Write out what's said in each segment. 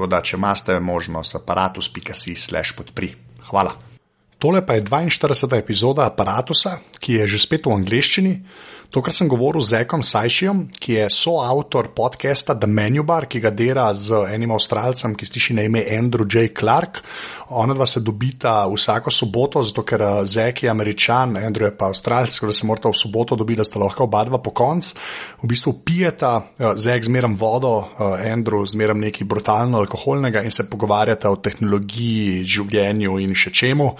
Tako da, če imate možnost, aparatus.si/slash podpri. Hvala. Tole pa je 42. epizoda aparata, ki je že spet v angleščini. Tokrat sem govoril z Ekom Sajšijem, ki je soavtor podcasta The Menu Bar, ki ga dela z enim avstralcem, ki stiši na ime Andrew J. Clark. Ona dva se dobita vsako soboto, zato ker eh, Zek je američan, Andrew je pa avstralc, tako da se morata v soboto dobiti, da sta lahko oba dva po koncu. V bistvu pijeta, eh, Zek zmeram vodo, eh, Andrew zmeram nekaj brutalno alkoholnega in se pogovarjata o tehnologiji, življenju in še čemu.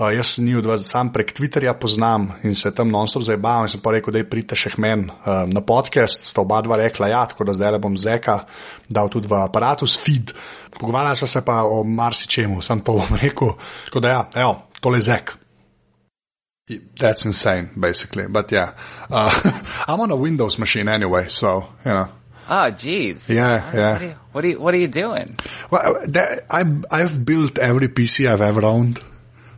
Jaz ni od vas sam prek Twitterja poznam in se tam non-stop zabavam in sem pa rekel, da je pri pridite še meni uh, na podcast, sta oba dva rekla, ja, tako da zdaj le bom zeka, dal tudi v aparatus feed. Pogovarjala sva se pa o marsičemu, sem to bom rekel. Tako da ja, evo, tole zek. That's insane, basically. But yeah, uh, I'm on a Windows machine anyway, so you know. Oh, jeez. Yeah, yeah. What are, you, what are you What are you doing? Well, that, I I've built every PC I've ever owned,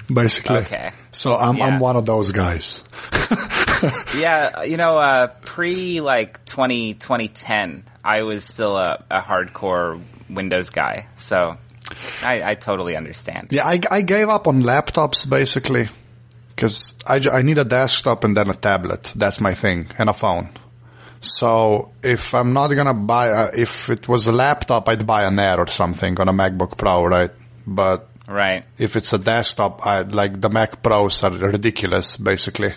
basically. Okay. So I'm Yeah. I'm one of those guys. yeah, you know, uh, pre like 20, 2010, I was still a, a hardcore Windows guy. So I, I totally understand. Yeah, I, I gave up on laptops basically because I, I need a desktop and then a tablet. That's my thing and a phone. So if I'm not gonna buy, a, if it was a laptop, I'd buy an Air or something on a MacBook Pro, right? But Right. if it's a desktop, I like the Mac Pros are ridiculous basically.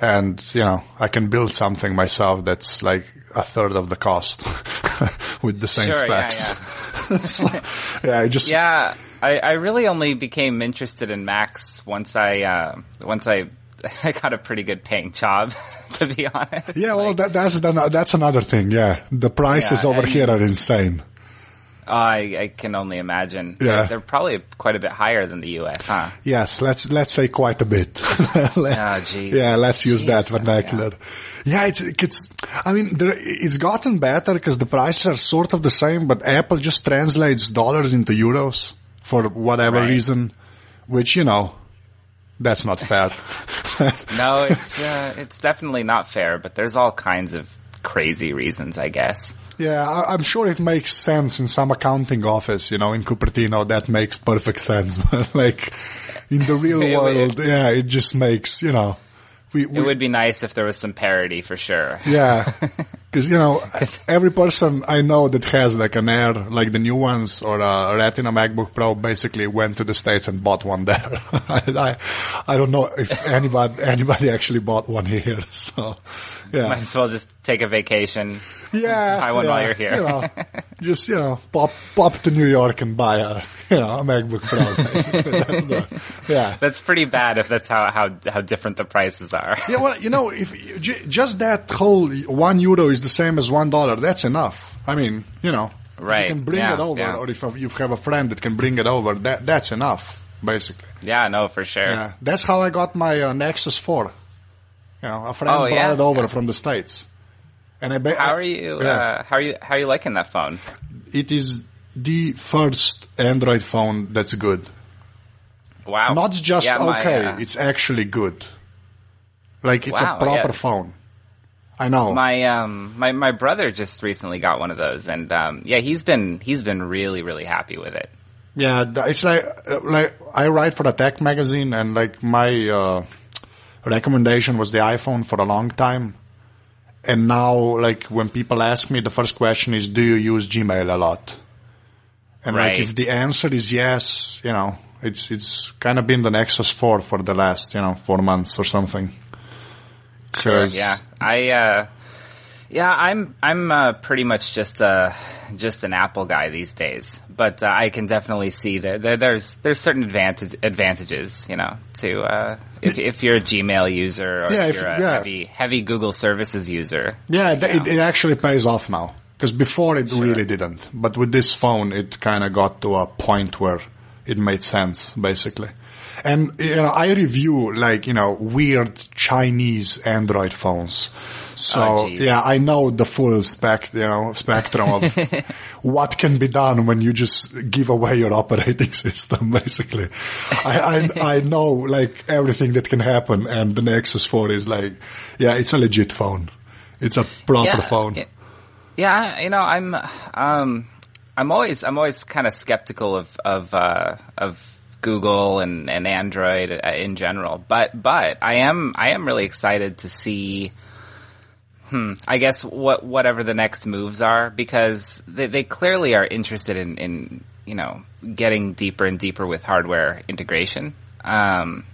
And, you know, I can build something myself that's like a third of the cost with the same Sure, yeah, specs. So, yeah, I just, Yeah, I, I really only became interested in Macs once I uh, once I I got a pretty good paying job, to be honest. Yeah, well, that, that's that's another thing. Yeah, the prices Yeah, over here are insane. I, I can only imagine. Yeah. They're, probably quite a bit higher than the U.S., huh? Yes, let's let's say quite a bit. Ah, jeez. yeah, let's use that vernacular. Yeah, it's it's. I mean, there, it's gotten better because the prices are sort of the same, but Apple just translates dollars into euros for whatever Right. reason, which you know, that's not fair. No, it's uh, it's definitely not fair, but there's all kinds of crazy reasons, I guess. Yeah, I, I'm sure it makes sense in some accounting office, you know, in Cupertino, that makes perfect sense. But like in the real world, yeah, it just makes, you know, we, we It would be nice if there was some parity for sure. yeah, because you know, every person I know that has like an Air, like the new ones or a Retina MacBook Pro, basically went to the states and bought one there. I, I don't know if anybody anybody actually bought one here. So, yeah, Might as well just take a vacation. yeah, buy one yeah, while you're here. You know, just you know, pop pop to New York and buy a you know a MacBook Pro. Basically. That's the yeah. That's pretty bad if that's how how how different the prices are. Yeah, well, you know, if j- just that whole one euro is the same as one dollar, that's enough. I mean, you know, Right, you can bring yeah, it over, yeah. or if you have a friend that can bring it over, that that's enough, basically. Yeah, no, for sure. Yeah, that's how I got my uh, Nexus Four. You know, a friend Oh, brought yeah? it over from the states, and I. Ba- How are you? Yeah. Uh, how are you? How are you liking that phone? it is the first Android phone that's good. Wow, Not just Yeah, my, okay, uh, it's actually good. Like it's Wow, a proper yes. phone. I know. my um my my brother just recently got one of those, and um yeah, he's been he's been really really happy with it. Yeah, it's like uh, like I write for the tech magazine, and like my uh, recommendation was the iPhone for a long time. And now, like when people ask me, the first question is, "Do you use Gmail a lot?" And Right. like if the answer is yes, you know, it's it's kind of been the Nexus 4 for the last, you know, 4 months or something. Sure. 'Cause- Yeah. I. Uh, yeah. I'm. I'm uh, pretty much just a just an Apple guy these days. But uh, I can definitely see that there's there's certain advantage, advantages, you know, to uh, if, if you're a Gmail user or Yeah, if if- you're a yeah. heavy heavy Google services user. Yeah, th- It, it actually pays off now. Because before it really didn't. But with this phone, it kind of got to a point where it made sense, basically. And, you know, I review, like, you know, weird Chinese Android phones. So, Oh, yeah, I know the full spec, you know, spectrum of what can be done when you just give away your operating system, basically. I, I, I know, like, everything that can happen, and the Nexus 4 is like, yeah, it's a legit phone. It's a proper phone. Yeah, yeah, you know, I'm um, I'm always I'm always kind of skeptical of of uh, of Google and, and Android uh, in general, but but I am I am really excited to see. Hmm, I guess what whatever the next moves are because they, they clearly are interested in, in you know getting deeper and deeper with hardware integration. Um,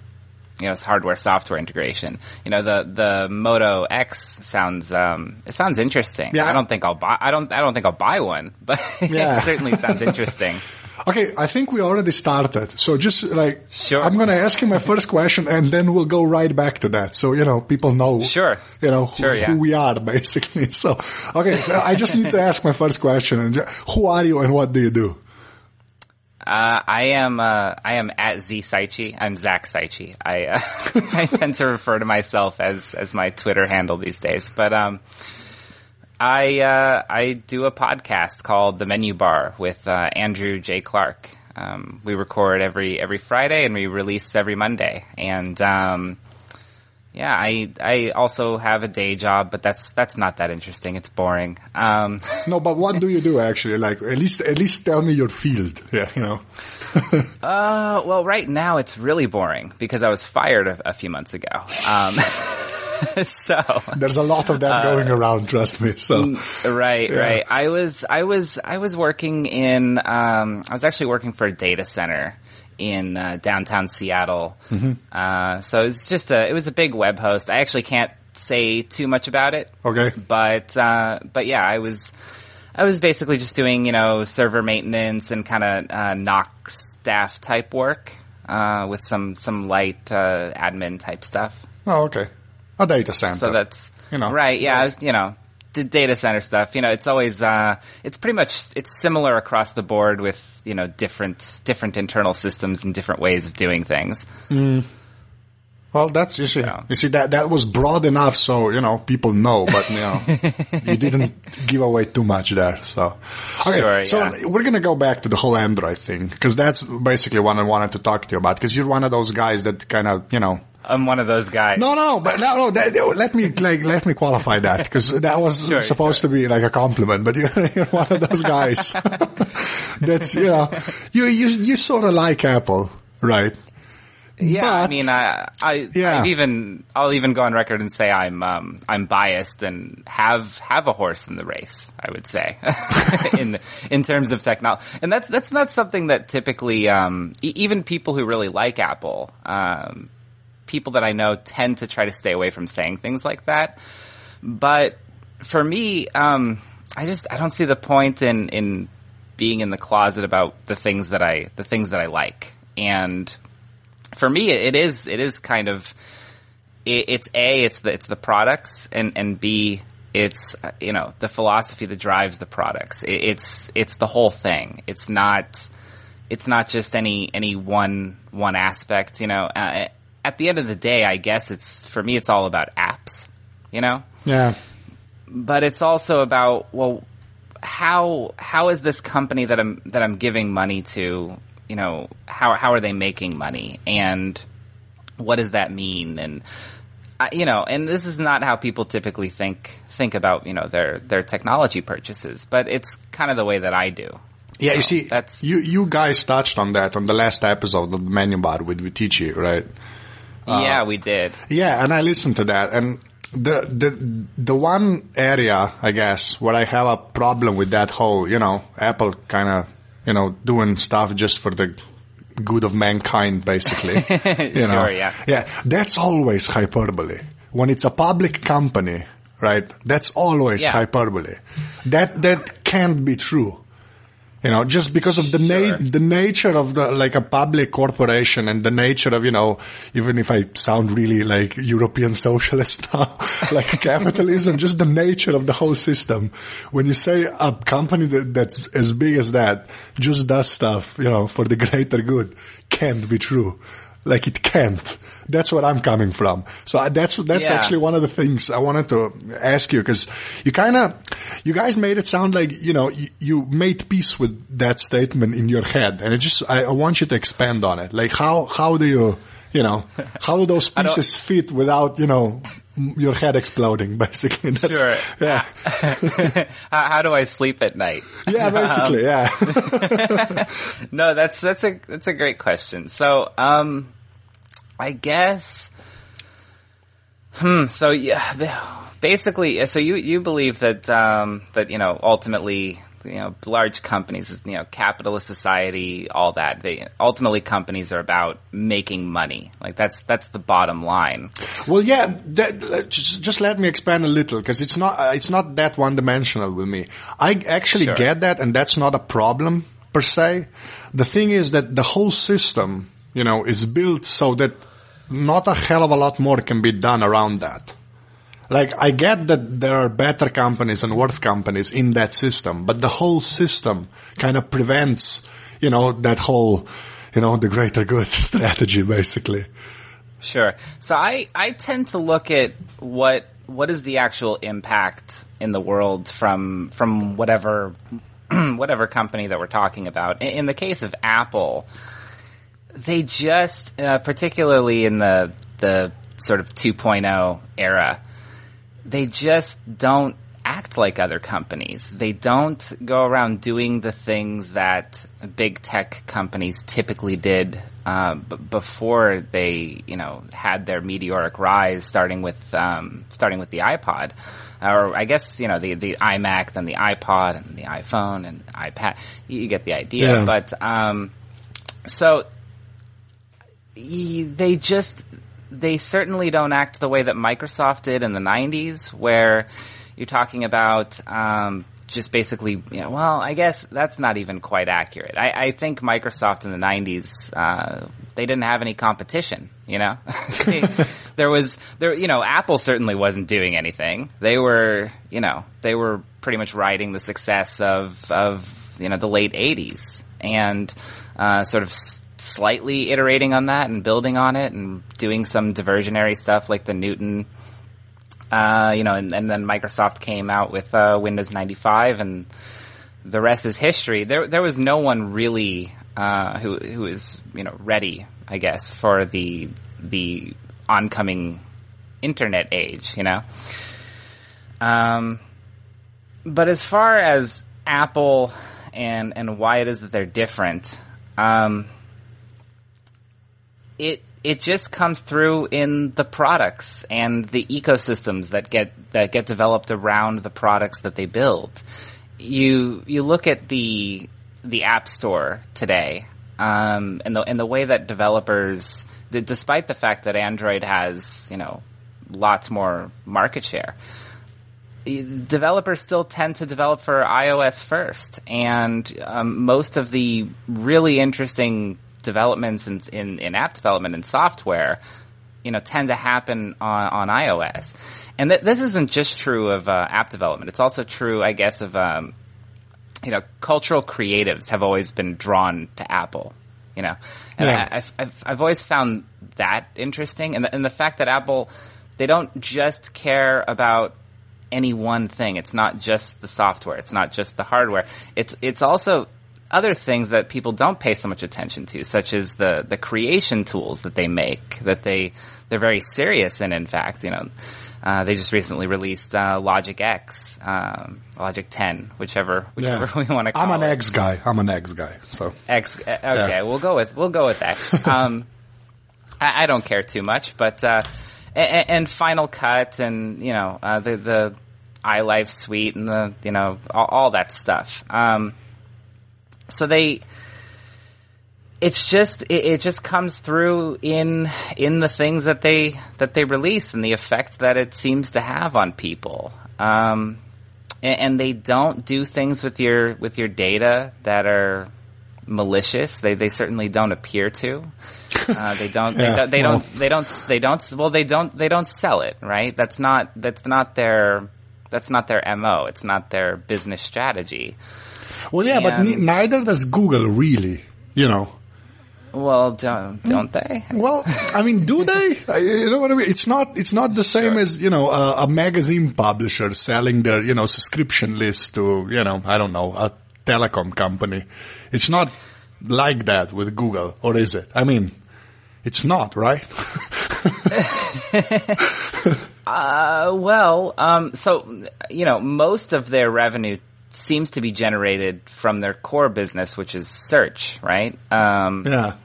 you know, it's hardware software integration. You know, the the Moto X sounds um it sounds interesting. Yeah. I don't think I'll buy I don't I don't think I'll buy one, but Yeah. it certainly sounds interesting. Okay, I think we already started. So just like, Sure. I'm going to ask you my first question and then we'll go right back to that. So, you know, people know, Sure. you know, who, Sure, yeah. who we are basically. So, okay, so I just need to ask my first question. And Who are you and what do you do? Uh, I am uh, I am at Z Cichy. I'm Zach Cichy. I uh, I tend to refer to myself as as my Twitter handle these days, but um, I uh, I do a podcast called The Menu Bar with uh, Andrew J Clark. Um, we record every every Friday and we release every Monday. And um, yeah, I I also have a day job, but that's that's not that interesting. It's boring. Um, No, but what do you do actually? Like, at least, at least tell me your field. Yeah, you know. Uh, well, right now it's really boring because I was fired a, a few months ago. Um, so There's a lot of that going around, trust me. So, right, Yeah. right. I was, I was, I was working in. Um, I was actually working for a data center in uh, downtown Seattle. Uh, so it was just a, it was a big web host. I actually can't say too much about it. okay. but uh, but yeah, I was I was basically just doing you know server maintenance and kind of uh, NOC staff type work uh, with some some light uh, admin type stuff. Oh, okay. A data center. So that's You know. right. Yeah, was, you know. The data center stuff, you know, it's always, uh, it's pretty much, it's similar across the board with, you know, different, different internal systems and different ways of doing things. Well, that's you see. So. You see that that was broad enough, so you know people know, but you know you didn't give away too much there. So okay, Sure, so yeah. we're gonna go back to the whole Android thing because that's basically what I wanted to talk to you about. Because you're one of those guys that kind of you know. I'm one of those guys. No, no, but no, no. That, let me like let me qualify that because that was Sure, supposed to be like a compliment, but you're, you're one of those guys. that's you know you you you sort of like Apple, right? Yeah, I mean, I, I, Yeah. I've even, I'll even go on record and say I'm, um, I'm biased and have have a horse in the race. I would say, in in terms of technology, and that's that's not something that typically, um, e- even people who really like Apple, um, people that I know tend to try to stay away from saying things like that. But for me, um, I just I don't see the point in in being in the closet about the things that I the things that I like and for me, it is it is kind of it, it's a it's the it's the products and and b it's you know the philosophy that drives the products. It, it's it's the whole thing. It's not it's not just any any one one aspect. You know, uh, at the end of the day, I guess it's for me. It's all about apps. You know, Yeah. but it's also about well how how is this company that I'm that I'm giving money to you know how how are they making money and what does that mean and uh, you know and this is not how people typically think think about you know their their technology purchases but it's kind of the way that I do Yeah, you see, that's- you you guys touched on that on the last episode of the menu bar with Viticci, right? Uh, yeah we did Yeah, and I listened to that, and the the the one area I guess where I have a problem with that whole, you know, Apple kind of you know, doing stuff just for the good of mankind, basically. you know? Sure, yeah. Yeah, that's always hyperbole. When it's a public company, right? That's always yeah. hyperbole. That that can't be true. You know, just because of the sure. na- the nature of the like a public corporation and the nature of you know, even if I sound really like European socialist now, like capitalism, just the nature of the whole system. When you say a company that, that's as big as that just does stuff, you know, for the greater good, can't be true. Like it can't. That's what I'm coming from. So that's that's yeah. actually one of the things I wanted to ask you because you kind of you guys made it sound like you know you, you, made peace with that statement in your head, and it just I, I want you to expand on it. Like how how do you you know how do those pieces fit without you know your head exploding basically That's, sure yeah how, how, do i sleep at night yeah basically um, yeah no that's that's a that's a great question so um I guess. Hmm. So yeah, basically, so you you believe that um, that you know ultimately you know large companies you know capitalist society all that they ultimately companies are about making money like that's that's the bottom line well yeah that, just, just let me expand a little because it's not uh, it's not that one dimensional with me i actually sure. get that and that's not a problem per se the thing is that the whole system you know, is built so that not a hell of a lot more can be done around that. Like, I get that there are better companies and worse companies in that system, but the whole system kind of prevents, you know, that whole, you know, the greater good strategy, basically. Sure. So I, I tend to look at what, what is the actual impact in the world from, from whatever, whatever company that we're talking about. In the case of Apple, they just, uh, particularly in the the sort of 2.0 era, they just don't act like other companies. They don't go around doing the things that big tech companies typically did uh, b- before they, you know, had their meteoric rise, starting with um, starting with the iPod, or I guess you know the the iMac, then the iPod, and the iPhone, and iPad. You, you get the idea. Yeah. But um, so they just they certainly don't act the way that Microsoft did in the '90s, where you're talking about um, just basically, you know, well, I guess that's not even quite accurate. I, I think Microsoft in the '90s uh, they didn't have any competition. You know, there was there, you know, Apple certainly wasn't doing anything. They were, you know, they were pretty much riding the success of of you know the late '80s and uh, sort of slightly iterating on that and building on it and doing some diversionary stuff like the Newton. Uh, you know, and, and, then Microsoft came out with uh, Windows 95, and the rest is history. There, there was no one really uh, who who was you know ready, I guess, for the the oncoming internet age. You know, um, but as far as Apple and and why it is that they're different, um, it it just comes through in the products and the ecosystems that get that get developed around the products that they build. You you look at the the App Store today, um, and the and the way that developers, despite the fact that Android has you know lots more market share, developers still tend to develop for iOS first, and um, most of the really interesting developments in, in, in app development and software, you know, tend to happen on, on iOS. And th- this isn't just true of uh, app development. It's also true, I guess, of um, you know, cultural creatives have always been drawn to Apple. You know, and yeah. I, have I've I've always found that interesting, and the, and the fact that Apple they don't just care about any one thing. It's not just the software. It's not just the hardware. It's it's also other things that people don't pay so much attention to, such as the the creation tools that they make. That they they're very serious in. In fact, you know, uh, they just recently released uh, Logic X, um, Logic 10, whichever whichever yeah. we want to call I'm an it. X guy. I'm an X guy. So X. Uh, okay, yeah. we'll go with we'll go with X. Um, I, I, don't care too much, but uh, and, and, Final Cut and you know uh, the the iLife suite and the you know all, all that stuff. Um, so they it's just it, it, just comes through in in the things that they that they release and the effect that it seems to have on people. Um, and, and, they don't do things with your with your data that are malicious. They they certainly don't appear to. Uh, they don't. yeah, they, don't, they don't. They don't. They don't. Well, they don't. They don't sell it. Right. That's not. That's not their. That's not their mo. It's not their business strategy. Well, yeah, and, but neither does Google really. You know. Well, don't don't they? Well, I mean, do they? you know what I mean? It's not it's not the same sure. as you know a, a, magazine publisher selling their you know subscription list to you know I don't know a telecom company. It's not like that with Google, or is it? I mean, it's not, right? uh, well, um, so you know, most of their revenue seems to be generated from their core business, which is search, right? Um, yeah.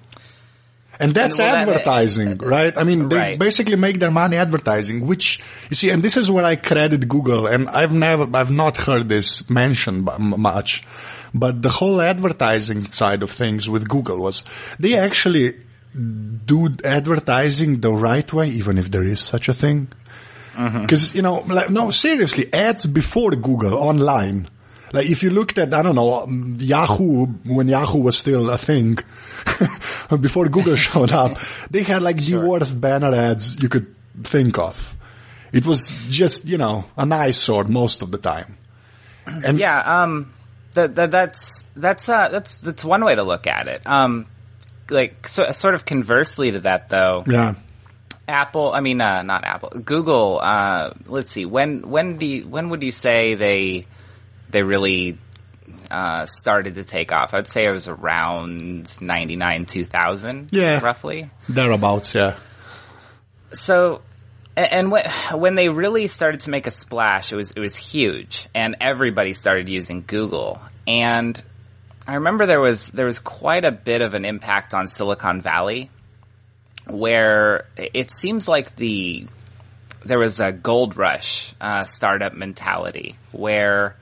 And that's and well, advertising, that, right? I mean, they right. basically make their money advertising, which you see, and this is where I credit Google. And I've never, I've not heard this mentioned much, but the whole advertising side of things with Google was they actually do advertising the right way, even if there is such a thing. Because mm-hmm. you know, like no, seriously, ads before Google online like if you looked at, I don't know, Yahoo, when Yahoo was still a thing, before Google showed up, they had like sure. the worst banner ads you could think of. It was just, you know, an eyesore most of the time. And yeah, um, that, that, that's, that's, uh, that's, that's one way to look at it. Um, like, so, sort of conversely to that though. Yeah. Apple, I mean, uh, not Apple, Google, uh, let's see, when, when do you, when would you say they, they really uh, started to take off. I'd say it was around 99, 2000. Yeah. Roughly. Thereabouts, yeah. So, and when, when they really started to make a splash, it was, it was huge and everybody started using Google. And I remember there was, there was quite a bit of an impact on Silicon Valley where it seems like the, there was a gold rush, uh, startup mentality where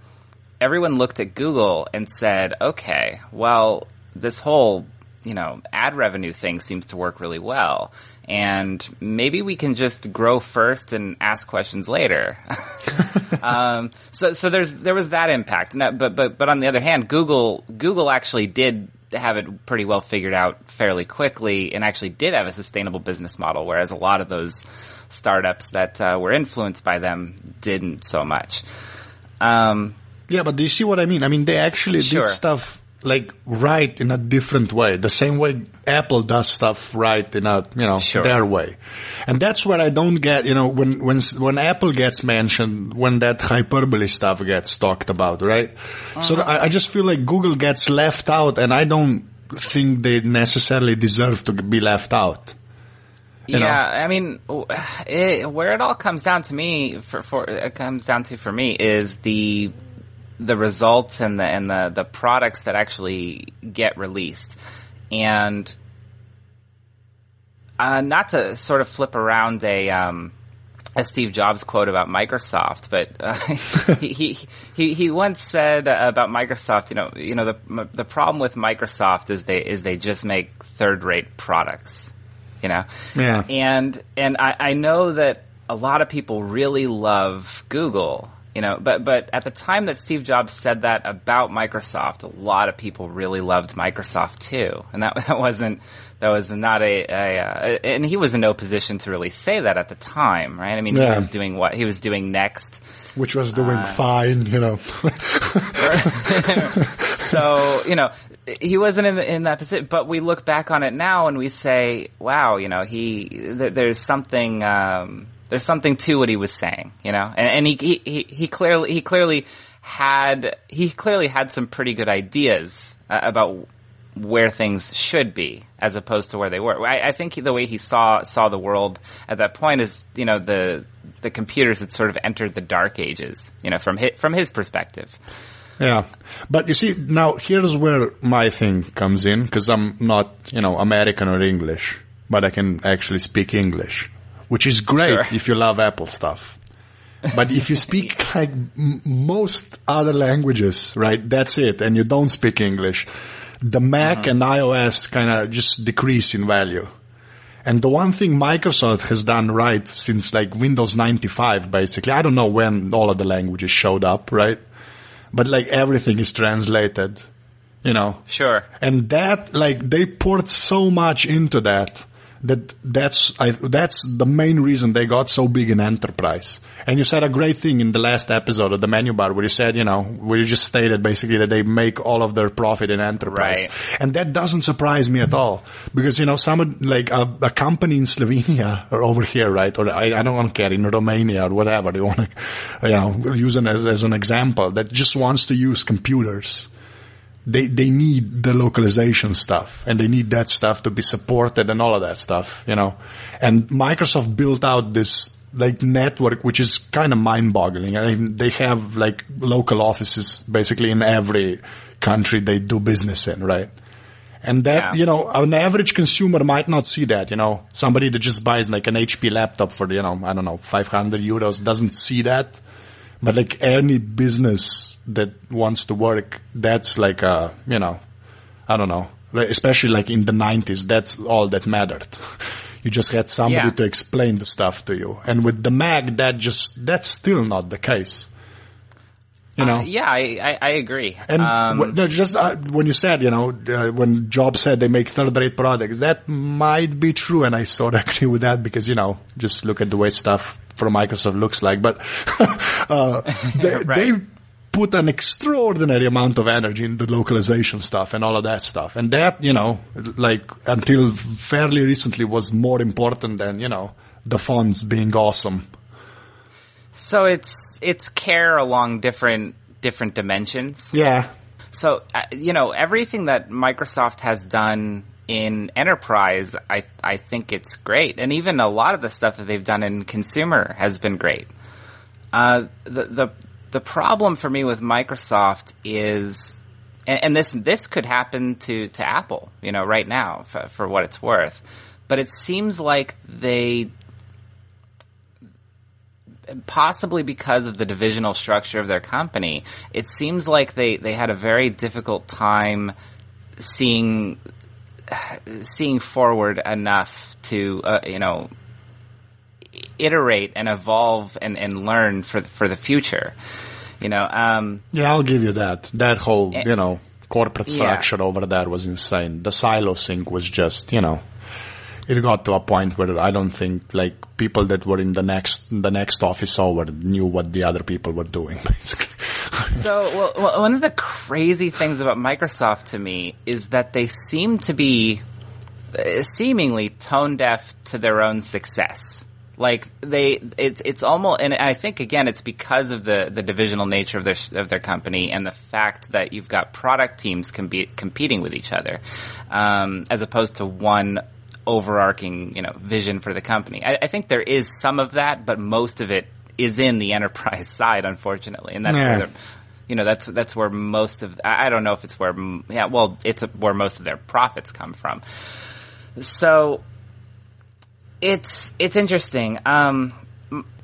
everyone looked at Google and said, okay, well, this whole, you know, ad revenue thing seems to work really well. And maybe we can just grow first and ask questions later. um, so, so there's, there was that impact. but, but, but on the other hand, Google, Google actually did have it pretty well figured out fairly quickly and actually did have a sustainable business model, whereas a lot of those startups that uh, were influenced by them didn't so much. Um, yeah, but do you see what I mean? I mean, they actually sure. did stuff like right in a different way, the same way Apple does stuff right in a you know sure. their way, and that's where I don't get you know when when when Apple gets mentioned when that hyperbole stuff gets talked about, right? Uh-huh. So I, I just feel like Google gets left out, and I don't think they necessarily deserve to be left out. You yeah, know? I mean, it, where it all comes down to me, for, for it comes down to for me is the the results and the and the the products that actually get released, and uh, not to sort of flip around a. Um, a Steve Jobs quote about Microsoft, but uh, he, he, he once said about Microsoft, you know, you know the the problem with Microsoft is they is they just make third rate products, you know, yeah, and and I, I know that a lot of people really love Google, you know, but but at the time that Steve Jobs said that about Microsoft, a lot of people really loved Microsoft too, and that that wasn't that was not a, a, uh, and he was in no position to really say that at the time, right? I mean, yeah. he was doing what he was doing next, which was doing uh, fine, you know. so you know, he wasn't in, in that position, but we look back on it now and we say, wow, you know, he th- there's something. Um, there's something to what he was saying, you know, and, and he, he, he clearly, he clearly had, he clearly had some pretty good ideas uh, about where things should be as opposed to where they were. I, I think the way he saw, saw the world at that point is, you know, the, the computers had sort of entered the dark ages, you know, from his, from his perspective. Yeah. But you see, now here's where my thing comes in, because I'm not, you know, American or English, but I can actually speak English which is great sure. if you love Apple stuff. but if you speak like m- most other languages, right, that's it, and you don't speak English, the Mac Uh-huh. and iOS kind of just decrease in value. And the one thing Microsoft has done right since like Windows 95, basically, I don't know when all of the languages showed up, right? But like everything is translated, you know? Sure. And that, like, they poured so much into that that that's I, that's the main reason they got so big in enterprise. And you said a great thing in the last episode of the menu bar where you said, you know, where you just stated basically that they make all of their profit in enterprise. Right. And that doesn't surprise me at all because, you know, some like a, a company in Slovenia or over here, right? Or I, I don't want to care in Romania or whatever they want to, you know, use it as, as an example that just wants to use computers they they need the localization stuff and they need that stuff to be supported and all of that stuff, you know. And Microsoft built out this like network which is kind of mind-boggling. I mean, they have like local offices basically in every country they do business in, right? And that, Yeah. you know, an average consumer might not see that, you know, somebody that just buys like an HP laptop for, you know, I don't know, 500 euros doesn't see that. But like any business that wants to work, that's like a, you know, I don't know, like, especially like in the 90s, that's all that mattered. You just had somebody Yeah. to explain the stuff to you. And with the Mac, that just, that's still not the case. You know? Uh, yeah, I, I, I agree. And um, just uh, when you said, you know, uh, when Jobs said they make third-rate products, that might be true, and I sort of agree with that because you know, just look at the way stuff from Microsoft looks like. But uh, they, Right. they put an extraordinary amount of energy in the localization stuff and all of that stuff, and that you know, like until fairly recently, was more important than you know the fonts being awesome. so it's it's care along different different dimensions. Yeah, So uh, you know everything that Microsoft has done in enterprise, I I think it's great, and even a lot of the stuff that they've done in consumer has been great. Uh, the the the problem for me with Microsoft is, and, and this this could happen to to Apple, you know, right now for, for what it's worth, but it seems like they possibly because of the divisional structure of their company, it seems like they, they had a very difficult time seeing seeing forward enough to uh, you know iterate and evolve and, and learn for for the future. You know, um, Yeah, I'll give you that. That whole, Eh, you know, corporate yeah. structure over there was insane. The silo sync was just, you know, it got to a point where I don't think like people that were in the next the next office over knew what the other people were doing, basically. So, well, one of the crazy things about Microsoft to me is that they seem to be uh, seemingly tone deaf to their own success. Like they, it's it's almost, and I think again, it's because of the the divisional nature of their of their company and the fact that you've got product teams compete, competing with each other, um, as opposed to one overarching, you know, vision for the company. I, I think there is some of that, but most of it is in the enterprise side, unfortunately, and that's Yeah. where you know that's that's where most of I don't know if it's where yeah well it's where most of their profits come from. So it's it's interesting. Um,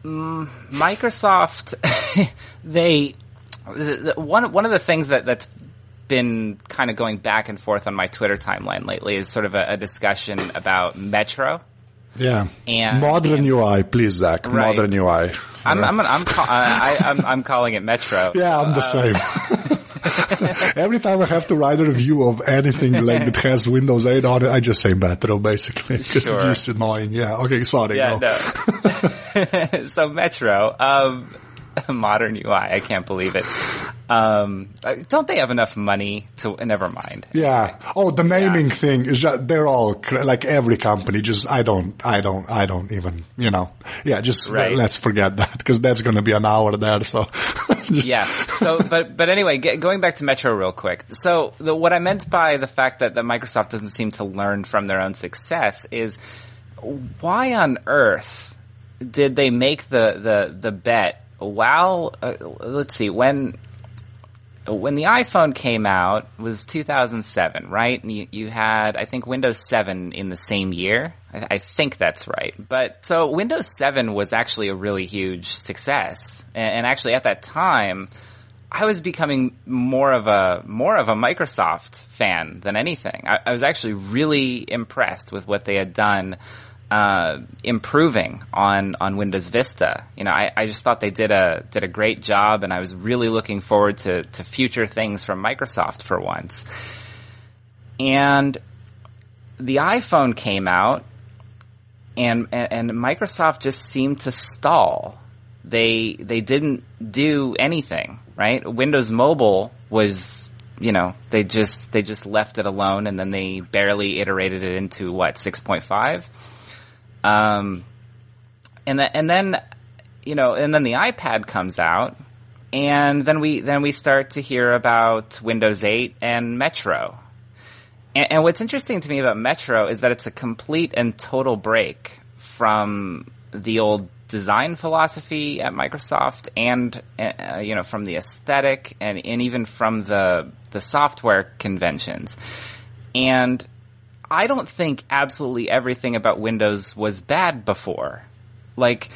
Microsoft they the, the, one one of the things that that's been kind of going back and forth on my Twitter timeline lately is sort of a, a discussion about Metro. yeah. And- Modern and- UI, please, Zach. Right. Modern UI. I'm I'm I'm, ca- I, I, I'm I'm calling it Metro. Yeah, I'm the same. Every time I have to write a review of anything like that has Windows 8 on it, I just say Metro basically because Sure. it's just annoying. Yeah. Okay. Sorry. Yeah, go. no. so Metro, um, modern UI. I can't believe it. Um, uh, don't they have enough money to? Never mind. Yeah. Oh, the naming thing is just, they're all like every company. Just I don't, I don't, I don't even, you know. Yeah, just Right. let's forget that because that's going to be an hour there. So Yeah. So, but but anyway, get, going back to Metro real quick. So, the, what I meant by the fact that, that Microsoft doesn't seem to learn from their own success is why on earth did they make the the the bet? While uh, let's see when when the iPhone came out was 2007, right? And you, you had, I think, Windows 7 in the same year. I, I, think that's right. But so Windows 7 was actually a really huge success. And, and actually at that time, I was becoming more of a more of a Microsoft fan than anything. I, I was actually really impressed with what they had done, uh, improving on on Windows Vista. You know, I, I just thought they did a did a great job, and I was really looking forward to to future things from Microsoft for once. And the iPhone came out, and and Microsoft just seemed to stall. They they didn't do anything right? Windows Mobile was, you know, they just they just left it alone, and then they barely iterated it into what six point five. Um, and then and then, you know, and then the iPad comes out, and then we then we start to hear about Windows 8 and Metro. And, and what's interesting to me about Metro is that it's a complete and total break from the old design philosophy at Microsoft and uh, you know from the aesthetic and, and even from the the software conventions. And I don't think absolutely everything about Windows was bad before. Like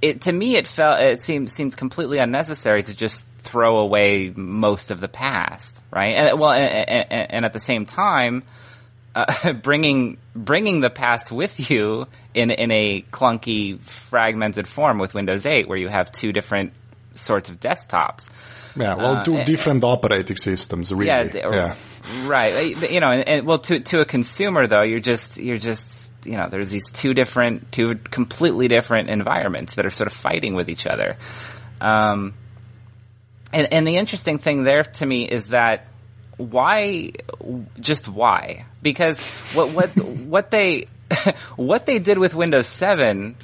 it to me it felt it seemed seemed completely unnecessary to just throw away most of the past, right? And well and, and, and at the same time uh, bringing bringing the past with you in in a clunky, fragmented form with Windows 8, where you have two different sorts of desktops. Yeah, well, two uh, different operating systems, really. Yeah, yeah. Right. You know, and, and, well, to to a consumer though, you're just you're just you know, there's these two different, two completely different environments that are sort of fighting with each other. Um, and and the interesting thing there to me is that why just why because what what what they what they did with Windows 7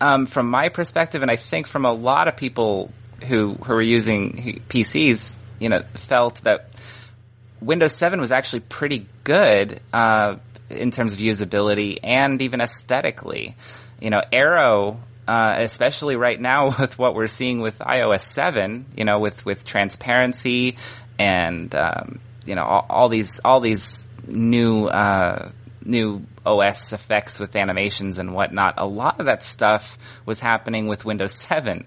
um, from my perspective and I think from a lot of people who who are using PCs you know felt that Windows 7 was actually pretty good uh, in terms of usability and even aesthetically you know Aero uh, especially right now with what we're seeing with iOS 7, you know, with, with transparency and um, you know all, all these all these new uh, new OS effects with animations and whatnot. A lot of that stuff was happening with Windows 7.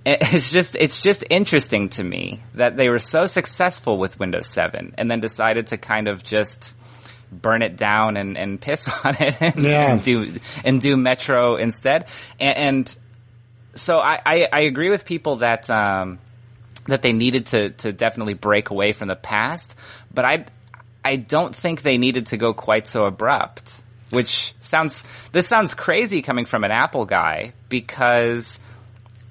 It's just it's just interesting to me that they were so successful with Windows 7 and then decided to kind of just burn it down and, and piss on it and, yeah. and do and do Metro instead. And, and so I, I, I, agree with people that um, that they needed to to definitely break away from the past, but I I don't think they needed to go quite so abrupt. Which sounds this sounds crazy coming from an Apple guy because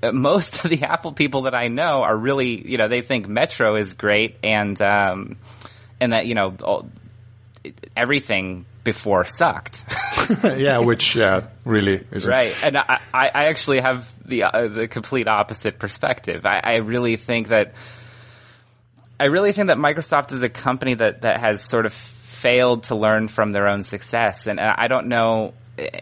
most of the Apple people that I know are really you know they think Metro is great and um, and that you know all, everything before sucked. yeah, which yeah, really is right. And I, I actually have the uh, the complete opposite perspective. I, I really think that I really think that Microsoft is a company that that has sort of failed to learn from their own success, and I don't know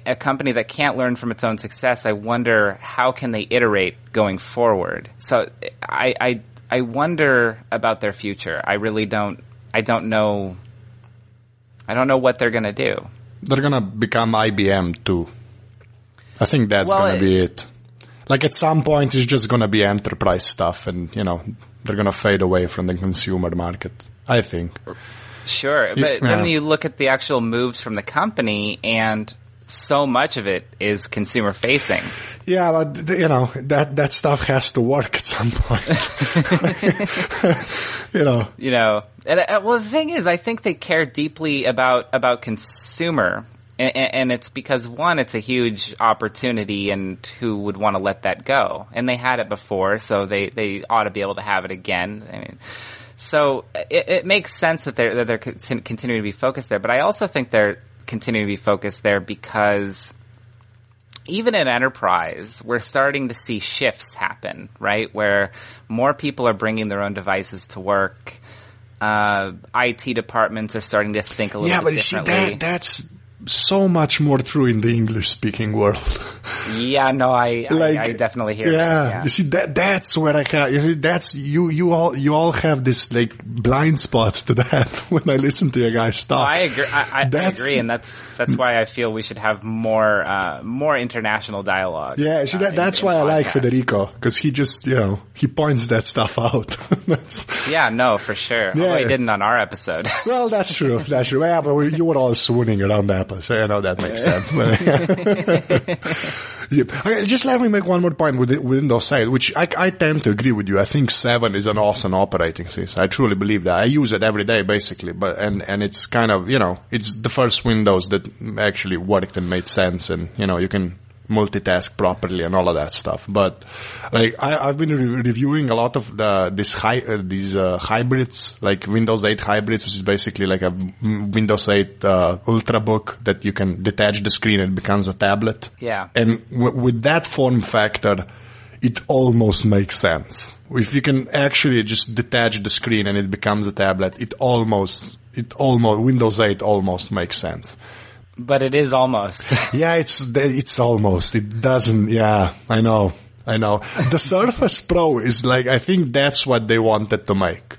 a company that can't learn from its own success. I wonder how can they iterate going forward. So I I I wonder about their future. I really don't. I don't know I don't know what they're going to do. They're going to become IBM too. I think that's well, going to be it. Like at some point, it's just going to be enterprise stuff, and you know they're going to fade away from the consumer market. I think. Sure, but yeah. then you look at the actual moves from the company, and so much of it is consumer facing. Yeah, but you know that that stuff has to work at some point. you know. You know, and uh, well, the thing is, I think they care deeply about about consumer. And, and it's because one, it's a huge opportunity, and who would want to let that go? And they had it before, so they, they ought to be able to have it again. I mean, so it, it makes sense that they're that they're continuing to be focused there. But I also think they're continue to be focused there because even in enterprise, we're starting to see shifts happen, right? Where more people are bringing their own devices to work. Uh, IT departments are starting to think a little yeah, bit differently. Yeah, but see, that, that's so much more true in the English speaking world. Yeah, no, I, Like, I, I definitely hear yeah, that. you see that that's where I can. You see, that's you. You all you all have this like blind spot to that when I listen to your guys talk. I agree. I, I, I agree, and that's that's why I feel we should have more uh, more international dialogue. Yeah, see uh, that in- that's in why I like. Federico because he just you know he points that stuff out. Yeah, no, for sure. Yeah. Although he didn't on our episode. well, that's true. That's true. Yeah, but we, you were all swooning around the so I know that makes sense. yeah. just let me make one more point within those 8, which I, I tend to agree with you. I think 7 is an awesome operating system. I truly believe that. I use it every day, basically, but and and it's kind of you know it's the first Windows that actually worked and made sense, and you know you can multitask properly and all of that stuff. But like I, I've been re- reviewing a lot of the this high uh, these uh, hybrids, like Windows 8 hybrids, which is basically like a Windows 8 uh, Ultrabook that you can detach the screen and it becomes a tablet. Yeah. And w- with that form factor, it almost makes sense. If you can actually just detach the screen and it becomes a tablet, it almost it almost Windows 8 almost makes sense. But it is almost. Yeah, it's it's almost. It doesn't. Yeah, I know. I know. The Surface Pro is like I think that's what they wanted to make.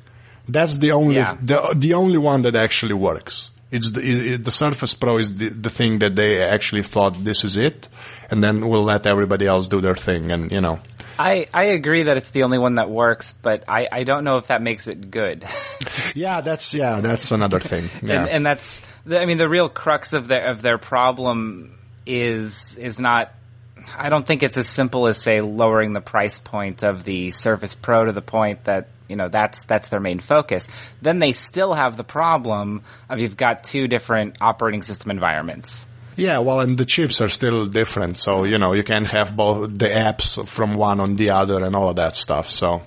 That's the only Yeah. the the only one that actually works. It's the it, the Surface Pro is the the thing that they actually thought this is it, and then we'll let everybody else do their thing. And you know, I, I agree that it's the only one that works, but I, I don't know if that makes it good. yeah, that's yeah, that's another thing. Yeah. and, and that's I mean the real crux of their of their problem is is not I don't think it's as simple as say lowering the price point of the Surface Pro to the point that you know that's that's their main focus. Then they still have the problem of you've got two different operating system environments. Yeah, well, and the chips are still different, so you know you can have both the apps from one on the other and all of that stuff. So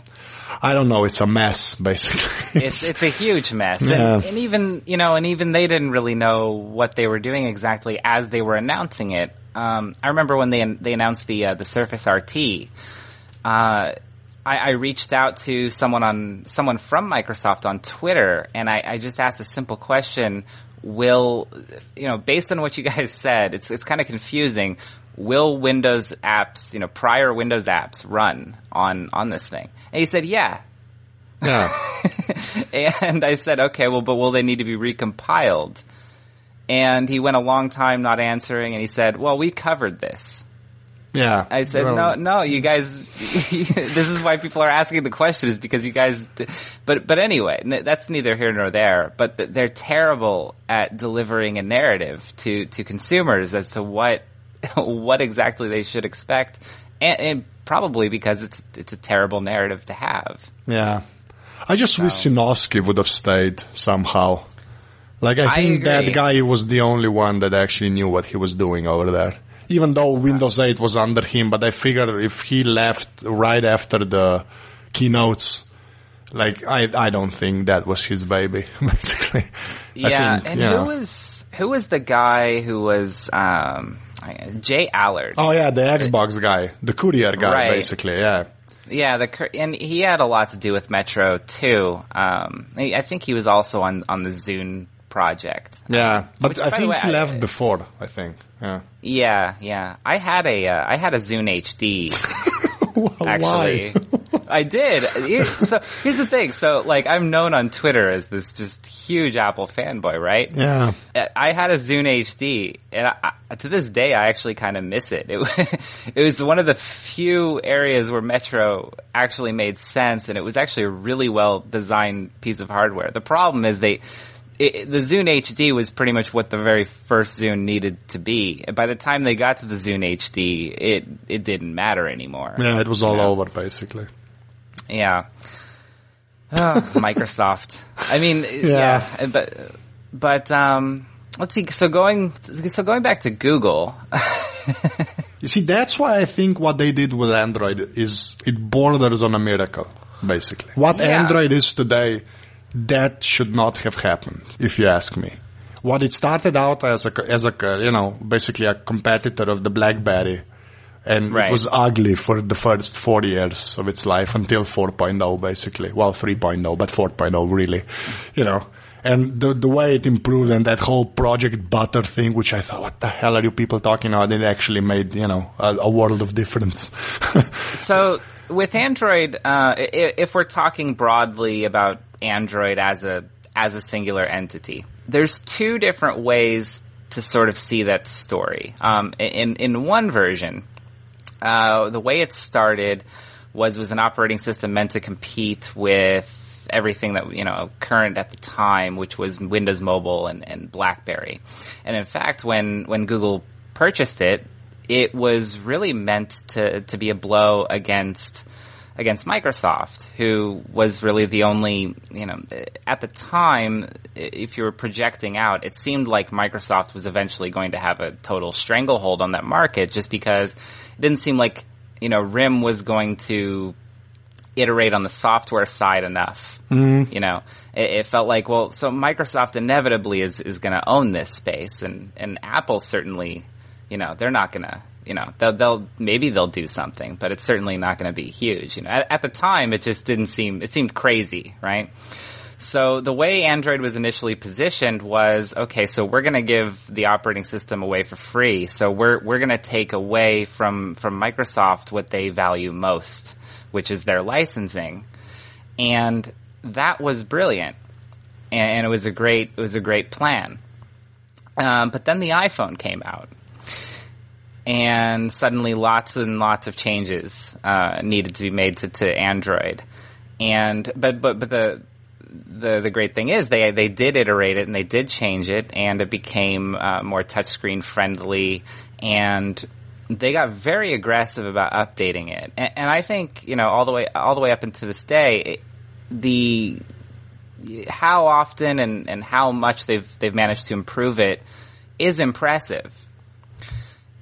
I don't know, it's a mess basically. It's it's a huge mess, Yeah. and, and even you know, and even they didn't really know what they were doing exactly as they were announcing it. Um, I remember when they they announced the uh, the Surface RT. Uh, I, I reached out to someone on someone from Microsoft on Twitter, and I, I just asked a simple question: Will you know, based on what you guys said, it's it's kind of confusing. Will Windows apps, you know, prior Windows apps run on on this thing? And he said, yeah, yeah. and I said, okay, well, but will they need to be recompiled? And he went a long time not answering, and he said, well, we covered this. Yeah. I said, no, no, you guys, this is why people are asking the question is because you guys, but, but anyway, that's neither here nor there, but they're terrible at delivering a narrative to, to consumers as to what, what exactly they should expect. And, and probably because it's, it's a terrible narrative to have. Yeah. I just wish Sinofsky would have stayed somehow. Like, I I think that guy was the only one that actually knew what he was doing over there. Even though Windows 8 was under him, but I figure if he left right after the keynotes, like, I, I don't think that was his baby, basically. Yeah, think, and know. who was who was the guy who was um, J Allard? Oh yeah, the Xbox guy, the courier guy, Right. basically. Yeah, Yeah, the and he had a lot to do with Metro too. Um, I I think he was also on on the Zune project. yeah. Um, but Which, I think way, he I- left uh, before. I think. Yeah. Yeah, yeah. I had a uh, I had a Zune HD actually. I did. So here's the thing. So like I'm known on Twitter as this just huge Apple fanboy, right? Yeah. Uh, I had a Zune HD, and I, to this day, I actually kind of miss it. It, it was one of the few areas where Metro actually made sense, and it was actually a really well designed piece of hardware. The problem is they. It, the Zune HD was pretty much what the very first Zune needed to be. By the time they got to the Zune HD, it it didn't matter anymore. Yeah, it was all over basically. Yeah. Ah, Microsoft. I mean, yeah. but but um, let's see. So going so going back to Google. You see, that's why I think what they did with Android is it borders on a miracle, basically. What Yeah. Android is today, that should not have happened, if you ask me. What it started out as a, as a, you know, basically a competitor of the BlackBerry. And Right. it was ugly for the first four years of its life until 4.0, basically. Well, 3.0, but 4.0 really, you know. and the the way it improved and that whole Project Butter thing, which I thought, what the hell are you people talking about? It actually made you know a, a world of difference. so with Android, uh, if we're talking broadly about Android as a as a singular entity, there's two different ways to sort of see that story. Um, in in one version, uh, the way it started was was an operating system meant to compete with everything that you know current at the time, which was Windows Mobile and, and BlackBerry. And in fact, when when Google purchased it, it was really meant to to be a blow against against Microsoft, who was really the only, you know, at the time, if you were projecting out, it seemed like Microsoft was eventually going to have a total stranglehold on that market just because it didn't seem like, you know, RIM was going to iterate on the software side enough. Mm. You know, it, it, felt like, well, so Microsoft inevitably is, is going to own this space and, and Apple certainly, you know, they're not going to, you know, they'll, they'll, maybe they'll do something, but it's certainly not going to be huge. You know, at, at the time, it just didn't seem, it seemed crazy, right? So the way Android was initially positioned was, okay, so we're going to give the operating system away for free. So we're, we're going to take away from, from Microsoft what they value most, which is their licensing. And that was brilliant. And it was a great, it was a great plan. Um, but then the iPhone came out and suddenly lots and lots of changes uh, needed to be made to, to Android. And but but but the the the great thing is they they did iterate it and they did change it and it became uh, more touchscreen friendly and they got very aggressive about updating it. And, and, I think you know all the way all the way up into this day the how often and, and how much they've they've managed to improve it is impressive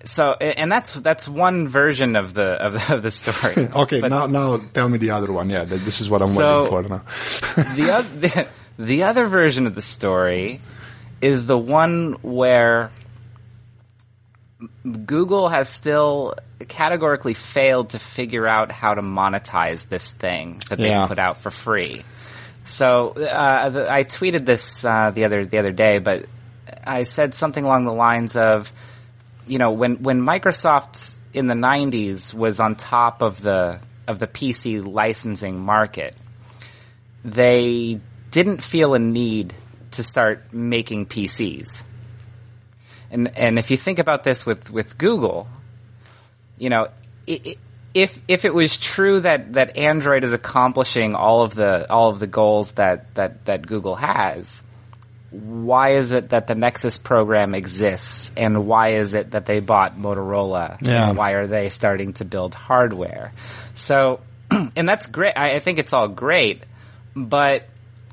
so and that's that's one version of the of the, of the story. okay, but, now now tell me the other one. Yeah, this is what I'm so waiting for now. the, other, the, the other version of the story is the one where Google has still categorically failed to figure out how to monetize this thing that they yeah. put out for free. So uh, the, I tweeted this uh, the other the other day, but I said something along the lines of you know, when when Microsoft in the '90s was on top of the of the PC licensing market, they didn't feel a need to start making PCs. And and if you think about this with with Google, you know, if if it was true that that Android is accomplishing all of the all of the goals that that that Google has, why is it that the Nexus program exists and why is it that they bought Motorola? Yeah. And why are they starting to build hardware? So, and that's great. I, I think it's all great, but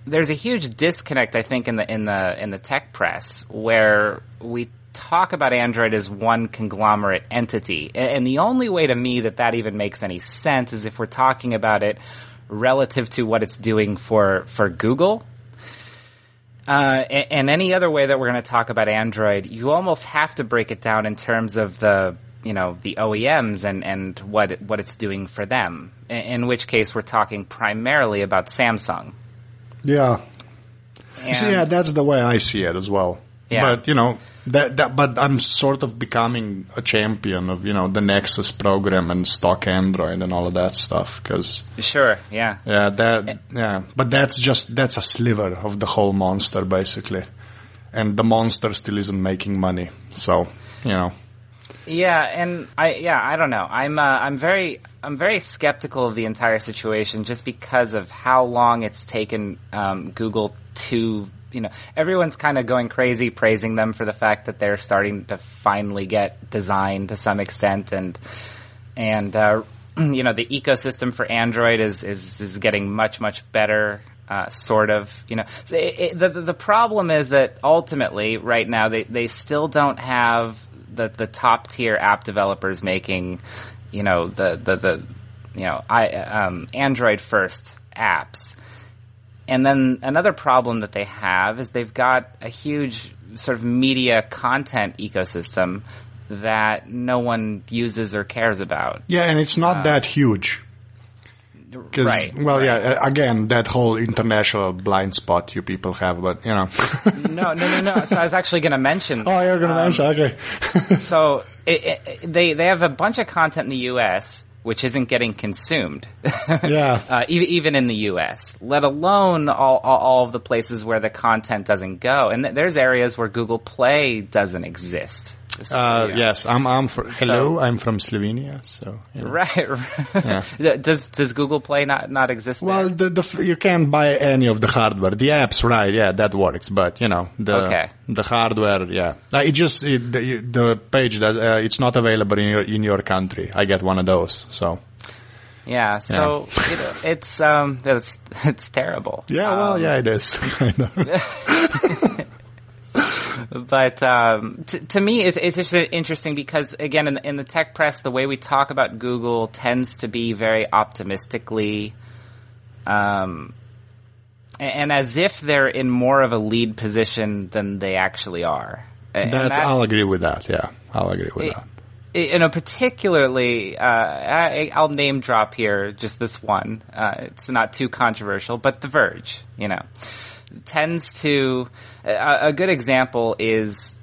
there's a huge disconnect, I think, in the, in the, in the tech press where we talk about Android as one conglomerate entity. And the only way to me that that even makes any sense is if we're talking about it relative to what it's doing for, for Google uh, and, any other way that we're going to talk about Android, you almost have to break it down in terms of the you know the OEMs and and what what it's doing for them. In, in which case, we're talking primarily about Samsung. Yeah. And, see, yeah, that's the way I see it as well. Yeah. But you know, that, that, but I'm sort of becoming a champion of you know the Nexus program and stock Android and all of that stuff because sure, yeah, yeah, that yeah, but that's just that's a sliver of the whole monster basically, and the monster still isn't making money, so you know. Yeah, and I yeah I don't know. I'm uh, I'm very I'm very skeptical of the entire situation just because of how long it's taken um, Google to you know, everyone's kind of going crazy praising them for the fact that they're starting to finally get design to some extent and, and, uh, you know, the ecosystem for Android is, is, is getting much, much better. Uh, sort of, you know, it, it, the the problem is that ultimately, right now, they, they still don't have the the top tier app developers making, you know, the the, the you know, I um, Android first apps. And then another problem that they have is they've got a huge sort of media content ecosystem that no one uses or cares about. Yeah, and it's not uh, that huge. Right, Well, right. yeah. Again, that whole international blind spot you people have, but you know. No, no, no, no. So I was actually going to mention. oh, you're gonna mention okay. So it, it, they they have a bunch of content in the U.S. which isn't getting consumed. Yeah. uh, even even in the U.S. Let alone all, all all of the places where the content doesn't go. And th- there's areas where Google Play doesn't exist. So, Uh, yes, I'm. I'm from. Hello, I'm from Slovenia. So. You know. Right. right. Does does Google Play not not exist? Well, there? the, the you can't buy any of the hardware. The apps, right? Yeah, that works. But you know, the Okay. the hardware, yeah. Uh, It just it, the, the page does. Uh, it's not available in your in your country. I get one of those. So yeah. So you know, it's um it's it's terrible. yeah, well, Um, yeah, it is. kind of. But um, t- to me, it's, it's just interesting because again, in, in the tech press, the way we talk about Google tends to be very optimistically, um, a- and as if they're in more of a lead position than they actually are. And That's, that- I'll agree with that. Yeah, I'll agree with that. you know, particularly, uh, I, I'll name drop here just this one. Uh, it's not too controversial, but The Verge, you know, tends to. A, a good example is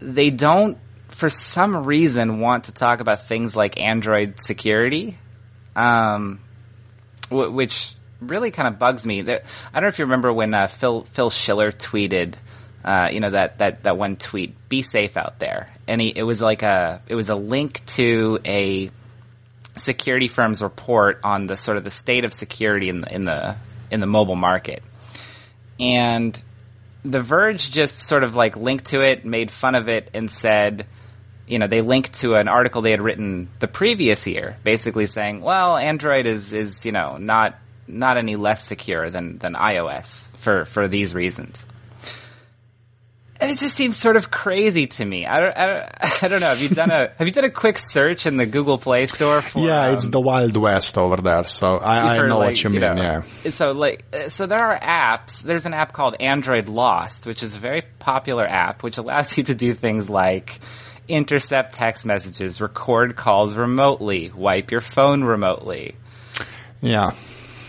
they don't, for some reason, want to talk about things like Android security, um, wh- which really kind of bugs me. There, I don't know if you remember when uh, Phil Phil Schiller tweeted, uh, you know that that that one tweet, "Be safe out there," and he, it was like a it was a link to a security firm's report on the sort of the state of security in the in the in the mobile market, and the Verge just sort of like linked to it, made fun of it, and said, you know, they linked to an article they had written the previous year, basically saying, well, Android is is you know not not any less secure than than iOS for for these reasons. And it just seems sort of crazy to me. I don't, I don't, I don't know. Have you done a Have you done a quick search in the Google Play Store for? yeah, it's um, the Wild West over there. So I, I know like, what you mean. know, yeah. So like, so there are apps. There's an app called Android Lost, which is a very popular app, which allows you to do things like intercept text messages, record calls remotely, wipe your phone remotely. Yeah.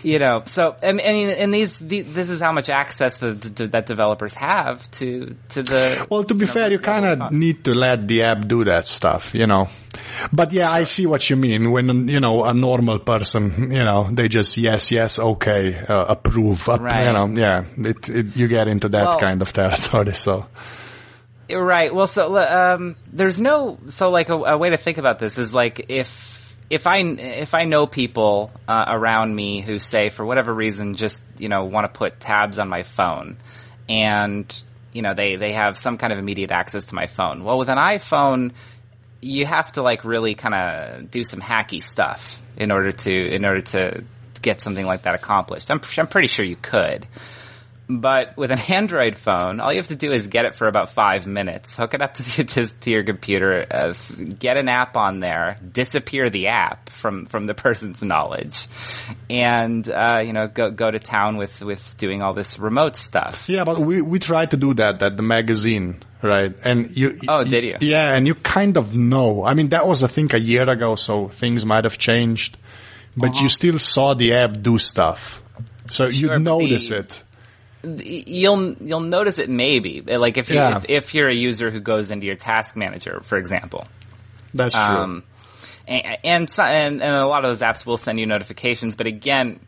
You know, so I mean, and, and these, the, this is how much access that, that developers have to to the. Well, to be fair, you kind of need to let the app do that stuff, you know. But yeah, I see what you mean. When you know a normal person, you know, they just yes, yes, okay, uh, approve, up, Right. you know, yeah. It, it, you get into that Well- kind of territory. So Right. Well, so um, there's no so like a, a way to think about this is like if if I if I know people uh, around me who say for whatever reason just you know want to put tabs on my phone and you know they they have some kind of immediate access to my phone. Well, with an iPhone, you have to like really kind of do some hacky stuff in order to in order to get something like that accomplished. I'm I'm pretty sure you could. But with an Android phone, all you have to do is get it for about five minutes, hook it up to, to, to your computer, uh, get an app on there, disappear the app from, from the person's knowledge, and uh, you know go go to town with, with doing all this remote stuff. yeah, but we we tried to do that at the magazine, right? And you. Oh, did you? Yeah, and you kind of know. I mean, that was I think a year ago, so things might have changed, but Uh-huh. you still saw the app do stuff, so Sure, you'd notice the- it. You'll you'll notice it maybe like if you Yeah. if, if you're a user who goes into your task manager, for example. That's true. Um, and and, and and a lot of those apps will send you notifications, but again,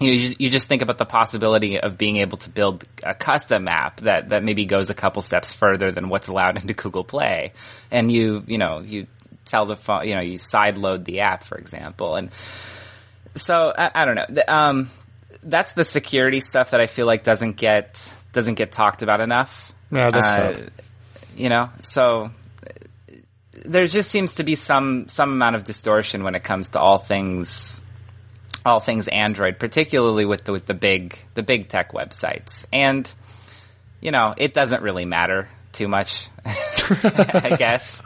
you you just think about the possibility of being able to build a custom app that that maybe goes a couple steps further than what's allowed into Google Play, and you you know you tell the phone you know you side load the app, for example, and so I, I don't know. Um, that's the security stuff that I feel like doesn't get doesn't get talked about enough. Yeah, that's Uh. You know, so there just seems to be some some amount of distortion when it comes to all things all things Android, particularly with the with the big the big tech websites. And you know, it doesn't really matter too much, I guess.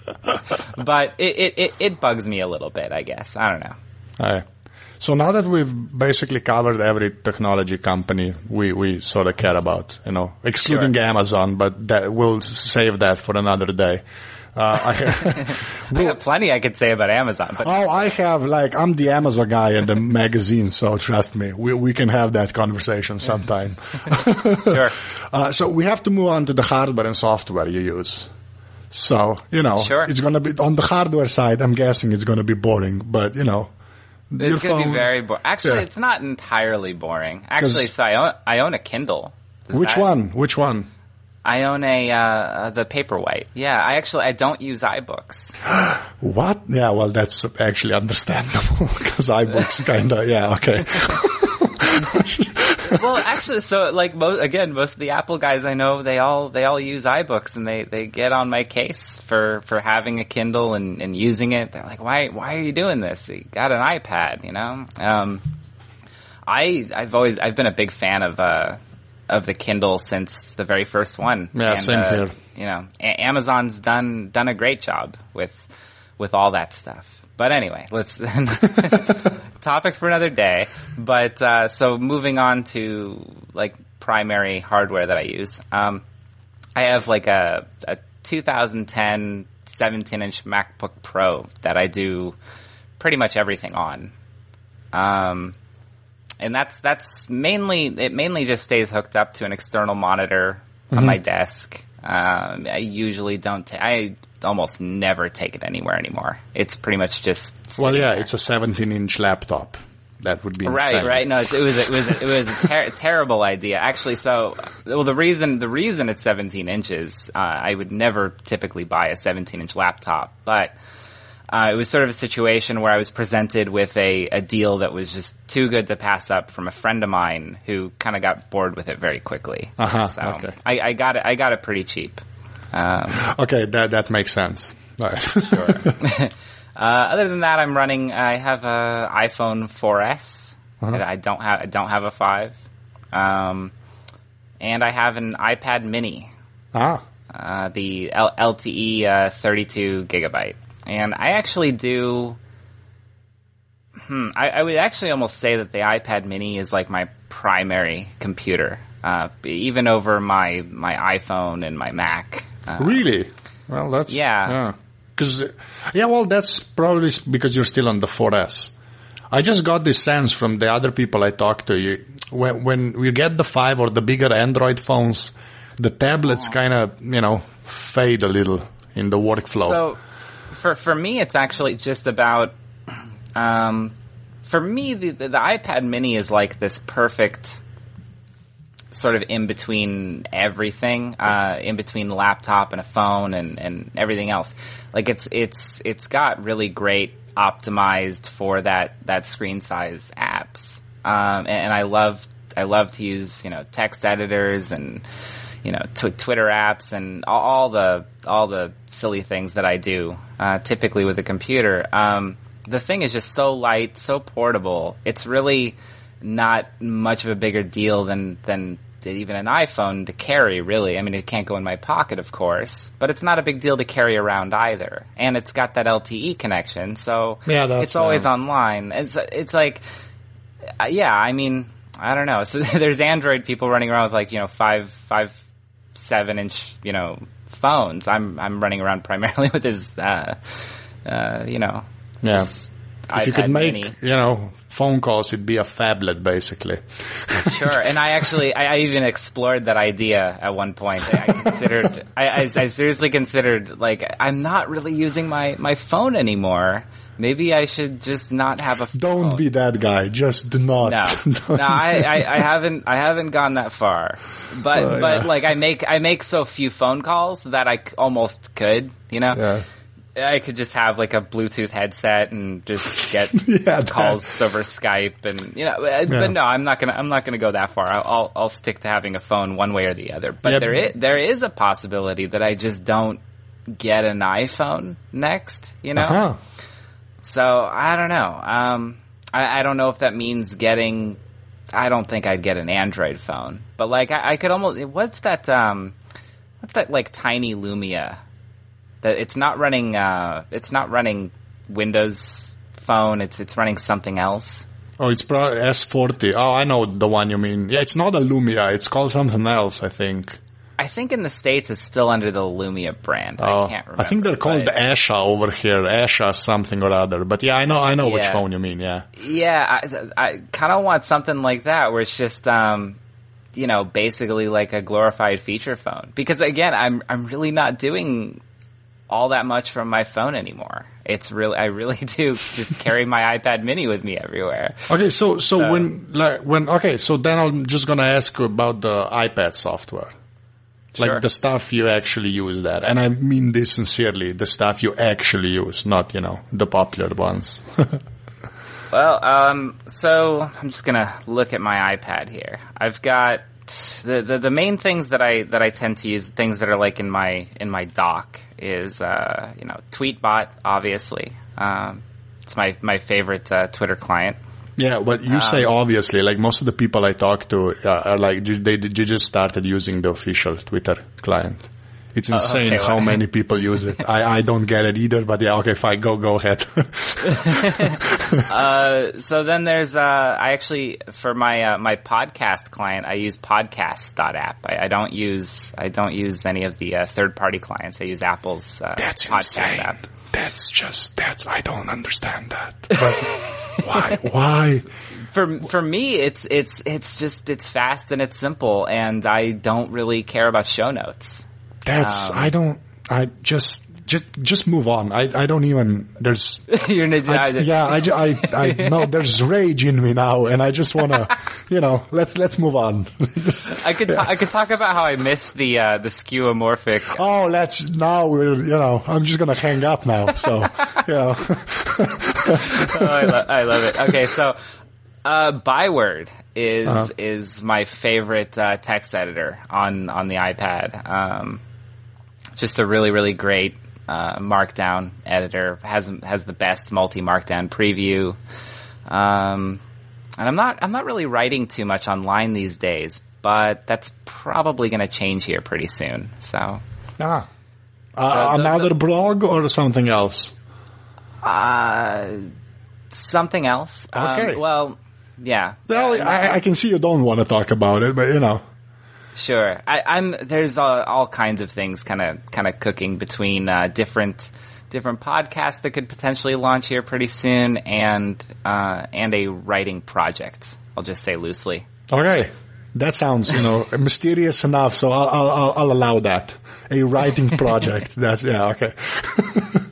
But it, it, it, it bugs me a little bit, I guess. I don't know. Aye. So now that we've basically covered every technology company we, we sort of care about, you know, excluding Sure. Amazon, but that, we'll save that for another day. Uh, I, I got plenty I could say about Amazon, but oh, I have like, I'm the Amazon guy in the magazine, so trust me, we, we can have that conversation sometime. sure. Uh, so we have to move on to the hardware and software you use. So, you know, Sure. it's going to be on the hardware side. I'm guessing it's going to be boring, but you know, It's going to be very boring. Actually, Yeah. it's not entirely boring. Actually, so I own, I own a Kindle. Does Which that- one? Which one? I own a uh, uh, the Paperwhite. Yeah, I actually I don't use iBooks. What? Yeah, well, that's actually understandable because iBooks kind of, yeah, okay. well, actually, so like mo- again, most of the Apple guys I know, they all they all use iBooks, and they they get on my case for for having a Kindle and and using it. They're like, why why are you doing this? You got an iPad, you know. Um, I I've always I've been a big fan of uh of the Kindle since the very first one. Yeah, same uh, here. You know, a- Amazon's done done a great job with with all that stuff. But anyway, let's topic for another day. But uh, so moving on to like primary hardware that I use. Um, I have like a, a 2010 17 inch MacBook Pro that I do pretty much everything on. Um, and that's that's mainly it mainly just stays hooked up to an external monitor on my desk. Um, I usually don't. ta- I almost never take it anywhere anymore. It's pretty much just Well, yeah, there. it's a 17 inch laptop. That would be Right, insane. right. No, it, it was it was it was a ter- terrible idea. Actually, so well, the reason the reason it's 17 inches, uh, I would never typically buy a 17 inch laptop, but uh, it was sort of a situation where I was presented with a, a deal that was just too good to pass up from a friend of mine who kind of got bored with it very quickly. Uh-huh, so okay. I, I got it. I got it pretty cheap. Um, Okay, that, that makes sense. All right. uh, other than that, I'm running. I have a iPhone 4S. Uh-huh. I don't have. I don't have a five. Um, and I have an iPad Mini, ah, uh, the L- LTE uh, 32 gigabyte, and I actually do. Hmm, I, I would actually almost say that the iPad Mini is like my primary computer, uh, even over my my iPhone and my Mac. Uh, really? Well, that's Yeah. Because yeah, well, that's probably because you're still on the 4S. I just got this sense from the other people I talked to. You when when you get the five or the bigger Android phones, the tablets kind of you know fade a little in the workflow. So, for for me, it's actually just about. Um, for me, the, the the iPad Mini is like this perfect sort of in between everything, uh, in between the laptop and a phone and, and everything else. Like it's it's it's got really great optimized for that that screen size apps, um, and, and I love I love to use you know text editors and you know tw- Twitter apps and all, all the all the silly things that I do uh, typically with a computer. Um, the thing is just so light, so portable. It's really not much of a bigger deal than than even an iPhone to carry. Really, I mean, it can't go in my pocket, of course, but it's not a big deal to carry around either. And it's got that LTE connection, so Yeah, that's, it's always uh, online. It's it's like, uh, yeah, I mean, I don't know. So there's Android people running around with like you know five five seven inch you know phones. I'm I'm running around primarily with this, uh, uh, you know, yeah. this If you could make, Mini. you know, phone calls, it'd be a phablet, basically. Sure, and I actually, I, I even explored that idea at one point. I, considered, I, I, I seriously considered, like, I'm not really using my, my phone anymore. Maybe I should just not have a Phone. Don't be that guy. Just do not. No, no, I, I, I haven't, I haven't gone that far. But, Oh, but yeah. like, I make, I make so few phone calls that I c- almost could, you know? Yeah. I could just have like a Bluetooth headset and just get Yeah, calls over Skype and you know. uh, Yeah. But no, I'm not gonna. I'm not gonna go that far. I'll, I'll I'll stick to having a phone one way or the other. But Yeah. there is there is a possibility that I just don't get an iPhone next. You know. Huh. So I don't know. Um, I, I don't know if that means getting. I don't think I'd get an Android phone, but like I, I could almost. What's that? Um, what's that like tiny Lumia? That it's not running. Uh, it's not running Windows Phone. It's it's running something else. Oh, it's probably S40. Oh, I know the one you mean. Yeah, it's not a Lumia. It's called something else, I think. I think in the states it's still under the Lumia brand. Oh, I can't remember. I think they're called Asha over here. Asha something or other. But yeah, I know, I know which phone you mean. Yeah. Yeah, I, I kind of want something like that where it's just, um, you know, basically like a glorified feature phone. Because again, I'm I'm really not doing all that much from my phone anymore. It's really, I really do just carry my iPad Mini with me everywhere. Okay, so, so So- when, like, when, okay, so then I'm just gonna ask you about the iPad software. Like Sure. the stuff you actually use that. And I mean this sincerely, the stuff you actually use, not, you know, the popular ones. Well, um, so I'm just gonna look at my iPad here. I've got the, the the main things that I that I tend to use, things that are like in my in my dock is uh, you know Tweetbot, obviously. Um, it's my my favorite uh, Twitter client. yeah, but you say Um, obviously, like most of the people I talk to uh, are like, they, they just started using the official Twitter client. It's insane Uh, okay, how well- many people use it. I, I don't get it either, but yeah, okay, fine, go, go ahead. So then there's uh, I actually for my uh, my podcast client I use Podcasts.app. I, I don't use I don't use any of the uh, third party clients. I use Apple's uh, That's podcast insane. app. That's just that's I don't understand that. But why? Why? for for me it's it's it's just it's fast and it's simple and I don't really care about show notes. That's I don't. I just just just move on. I I don't even. There's. You're I, yeah, I, I, I know there's rage in me now, and I just wanna, you know, let's let's move on. Just- I could ta- I could talk about how I miss the uh, the skeuomorphic. oh, let's now we're you know I'm just gonna hang up now. So you know, oh, I, lo- I love it. Okay, so uh, Byword is Uh-huh. is my favorite uh, text editor on on the iPad. Um, just a really really great uh, Markdown editor. has has the best multi Markdown preview. Um, and I'm not I'm not really writing too much online these days, but that's probably going to change here pretty soon. So. ah, uh, the- another blog or something else. Uh, something else. Um, Okay. well, yeah. Well, I, I can see you don't want to talk about it, but you know. Sure. I, I'm there's uh, all kinds of things kind of kind of cooking between uh, different different podcasts that could potentially launch here pretty soon, and uh, and a writing project. I'll just say loosely. Okay. That sounds, you know, mysterious enough, so I'll, I'll, I'll, I'll allow that. A writing project. That's, yeah, okay.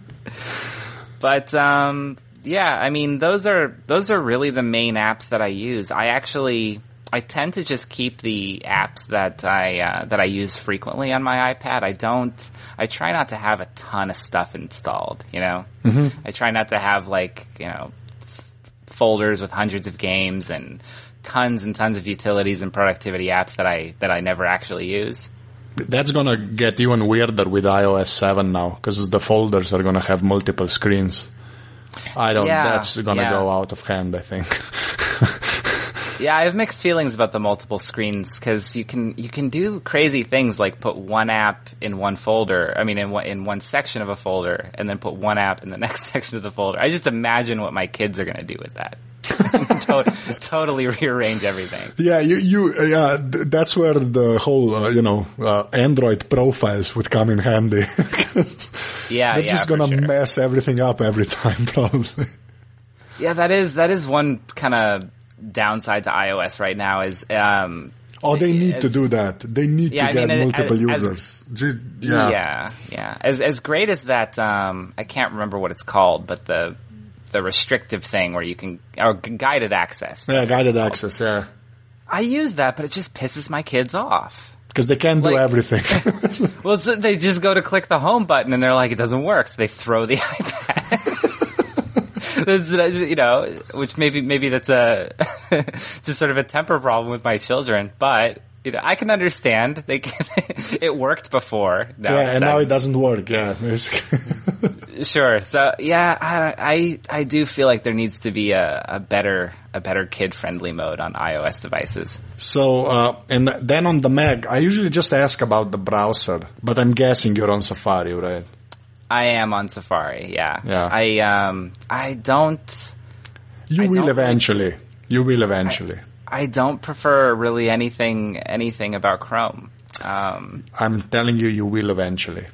But um, yeah, I mean those are those are really the main apps that I use. I actually I tend to just keep the apps that I uh, that I use frequently on my iPad. I don't. I try not to have a ton of stuff installed. You know, I try not to have like you know folders with hundreds of games and tons and tons of utilities and productivity apps that I that I never actually use. That's gonna get even weirder with iOS 7 now, because the folders are gonna have multiple screens. I don't, Yeah, that's gonna yeah. go out of hand, I think. Yeah, I have mixed feelings about the multiple screens because you can you can do crazy things like put one app in one folder. I mean, in one in one section of a folder, and then put one app in the next section of the folder. I just imagine what my kids are going to do with that. to- totally rearrange everything. yeah, you, you, yeah, th- that's where the whole, uh, you know, uh, Android profiles would come in handy. Yeah, yeah. They're yeah, just gonna sure. mess everything up every time, probably. Yeah, that is that is one kind of downside to iOS right now is um, Oh, they need to do that. They need Yeah, to I get mean, multiple as- users. Just, Yeah. yeah. yeah, As as great as that, um, I can't remember what it's called, but the the restrictive thing where you can or guided access. Yeah, guided access, yeah. I use that, but it just pisses my kids off. Because they can't do Like- everything. Well, so they just go to click the home button and they're like, it doesn't work, so they throw the iPad. that's, you know, which maybe maybe that's a just sort of a temper problem with my children, but. You know, I can understand. They can, it worked before. Now yeah, and now I'm- it doesn't work. Yeah. Sure. So yeah, I, I I do feel like there needs to be a, a better a better kid friendly mode on iOS devices. so, uh, and then on the Mac, I usually just ask about the browser, but I'm guessing you're on Safari, right? I am on Safari. Yeah. Yeah. I um I don't. You I will don't eventually. You will eventually. I don't prefer really anything anything about Chrome. Um, I'm telling you, you will eventually.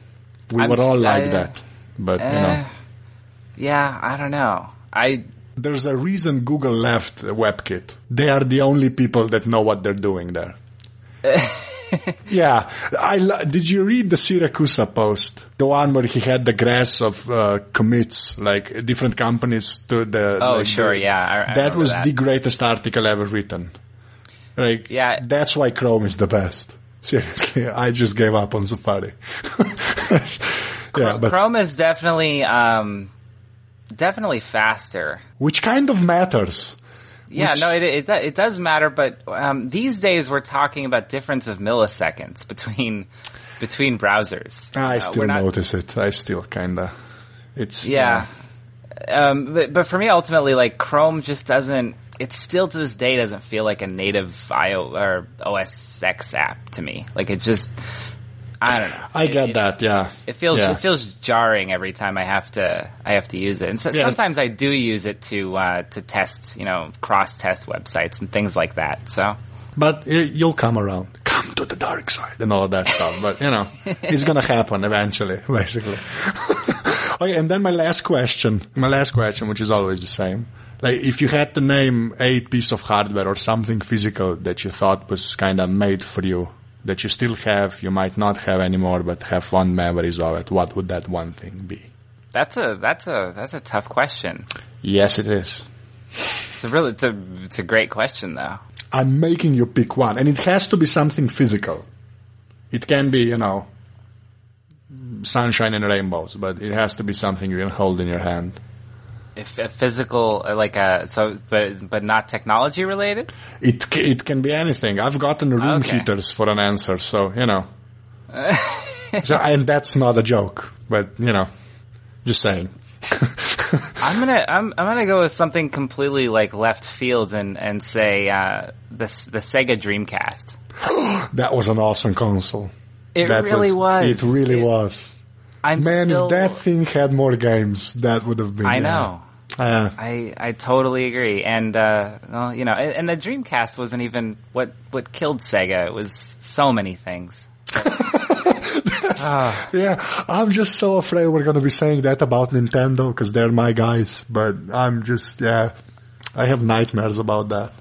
We I'm- were all like I- that, but you eh, know. yeah, I don't know. I There's a reason Google left WebKit. They are the only people that know what they're doing there. yeah, I lo- did you read the Siracusa post? The one where he had the grass of uh, commits, like different companies to the. Oh, like, sure, the- yeah, I- I that was that. the greatest article ever written. Like, Yeah. that's why Chrome is the best. Seriously, I just gave up on Safari. yeah, but Chrome is definitely um, definitely faster. which kind of matters? Yeah, Which- no, it, it it does matter, but um, these days we're talking about difference of milliseconds between between browsers. I Uh, still we're not- notice it. I still kinda. It's Yeah. Um, but, but for me, ultimately, like Chrome just doesn't. It still to this day doesn't feel like a native IO or OS X app to me. Like it just, I don't know. I It- get it- that. Yeah, It feels Yeah. it feels jarring every time I have to I have to use it, and so, Yeah. sometimes I do use it to uh, to test you know cross test websites and things like that. So But uh, you'll come around. Come to the dark side and all of that stuff. But, you know, it's going to happen eventually, basically. okay, and then my last question. My last question, which is always the same. Like, if you had to name a piece of hardware or something physical that you thought was kind of made for you, that you still have, you might not have anymore, but have fond memories of it, what would that one thing be? that's a that's a that's a tough question. Yes, it is. It's a really it's a it's a great question though. I'm making you pick one, and it has to be something physical. It can be, you know, sunshine and rainbows, but it has to be something you can hold in your hand. A physical uh, like a so but but not technology related. It it can be anything. I've gotten room Okay. heaters for an answer, so you know. so, and that's not a joke, but you know, just saying. I'm gonna I'm I'm gonna go with something completely like left field and and say uh, the the Sega Dreamcast. That was an awesome console. It That really was. It really It- was. I'm Man, still, if that thing had more games, that would have been. I know. Uh, I I totally agree, and uh, well, you know, and, and the Dreamcast wasn't even what what killed Sega. It was so many things. Yeah, I'm just so afraid we're going to be saying that about Nintendo because they're my guys. But I'm just, yeah, I have nightmares about that.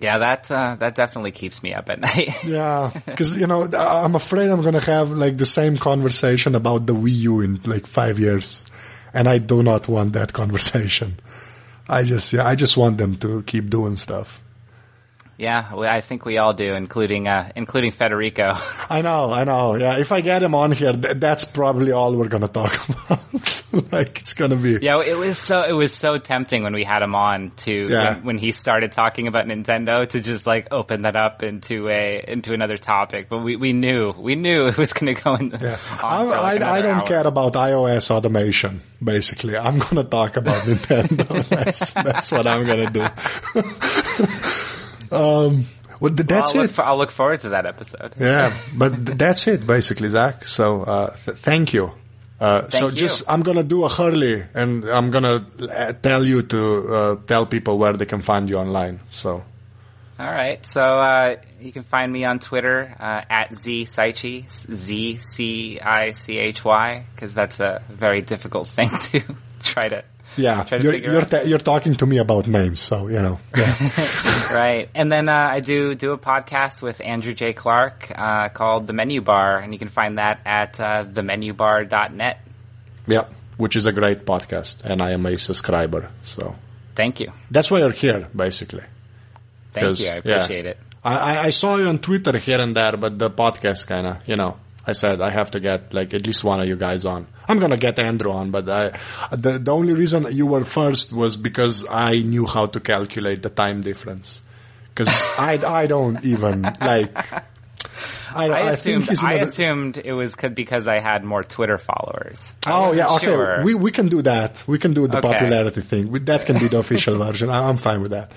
Yeah, that uh, that definitely keeps me up at night. Yeah, because you know, I'm afraid I'm going to have like the same conversation about the Wii U in like five years, and I do not want that conversation. I just, yeah, I just want them to keep doing stuff. Yeah, we, I think we all do, including uh, including Federico. I know, I know. Yeah, if I get him on here, th- that's probably all we're going to talk about. like it's going to be. Yeah, it was so it was so tempting when we had him on to Yeah. when, when he started talking about Nintendo to just like open that up into a into another topic. But we, we knew we knew it was going to go in. Yeah. I, like, I, I don't hour. care about iOS automation. Basically, I'm going to talk about Nintendo. that's that's what I'm going to do. Um, well, th- that's I'll look, it. for, I'll look forward to that episode. yeah, but th- that's it basically, Zach. So uh, th- thank you. Uh, so you. just I'm gonna do a Hurley, and I'm gonna uh, tell you to uh, tell people where they can find you online. So All right, so uh, you can find me on Twitter uh, at z Cichy, z c i c h y, because that's a very difficult thing to try to yeah, Try to you're you're, ta- you're talking to me about names, so you know. Yeah. right. And then uh, I do do a podcast with Andrew J. Clark uh, called The Menu Bar, and you can find that at uh, themenubar.net. Yeah, which is a great podcast, and I am a subscriber. So Thank you. that's why you're here, basically. Thank you. I yeah. appreciate it. I, I, I saw you on Twitter here and there, but the podcast kind of, you know, I said I have to get like at least one of you guys on. I'm gonna get Andrew on, but I, the the only reason you were first was because I knew how to calculate the time difference. Because I I don't even like. I, I I assumed he's I assumed it was because I had more Twitter followers. Oh yeah, okay. sure. We we can do that. We can do the Okay. popularity thing. That can be the official version. I, I'm fine with that.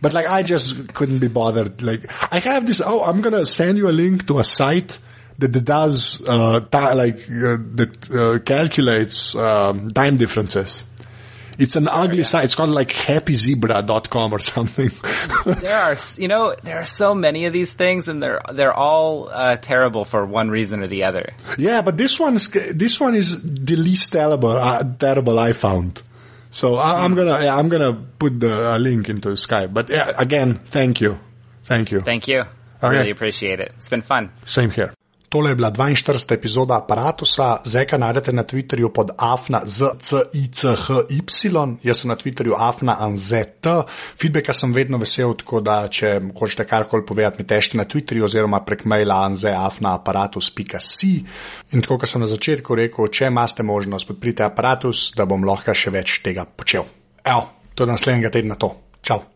But like, I just couldn't be bothered. Like, I have this. Oh, I'm gonna send you a link to a site that does uh, ti like uh, that uh, calculates um, time differences. It's an ugly yeah. site. It's called like happyzebra.com or something. there are, you know, there are so many of these things and they're, they're all uh, terrible for one reason or the other. Yeah, but this one's, this one is the least terrible, uh, terrible I found. So I, am gonna, I'm gonna put the link into Skype. But again, thank you. Thank you. Thank you. I okay. really appreciate it. It's been fun. Same here. Tole je bila 42. epizoda aparata. Zeka najdete na Twitterju pod afna.zichy, jaz sem na Twitterju afna.anzet. Feedbacka sem vedno vesel, tako da če hočete karkoli povedati, mi težite na Twitterju oziroma prek maila anzeafna.aparatus.si. In tako, kot sem na začetku rekel, če imate možnost, podprite aparatus, da bom lahko še več tega počel. Evo, to je naslednjega tedna to. Čau!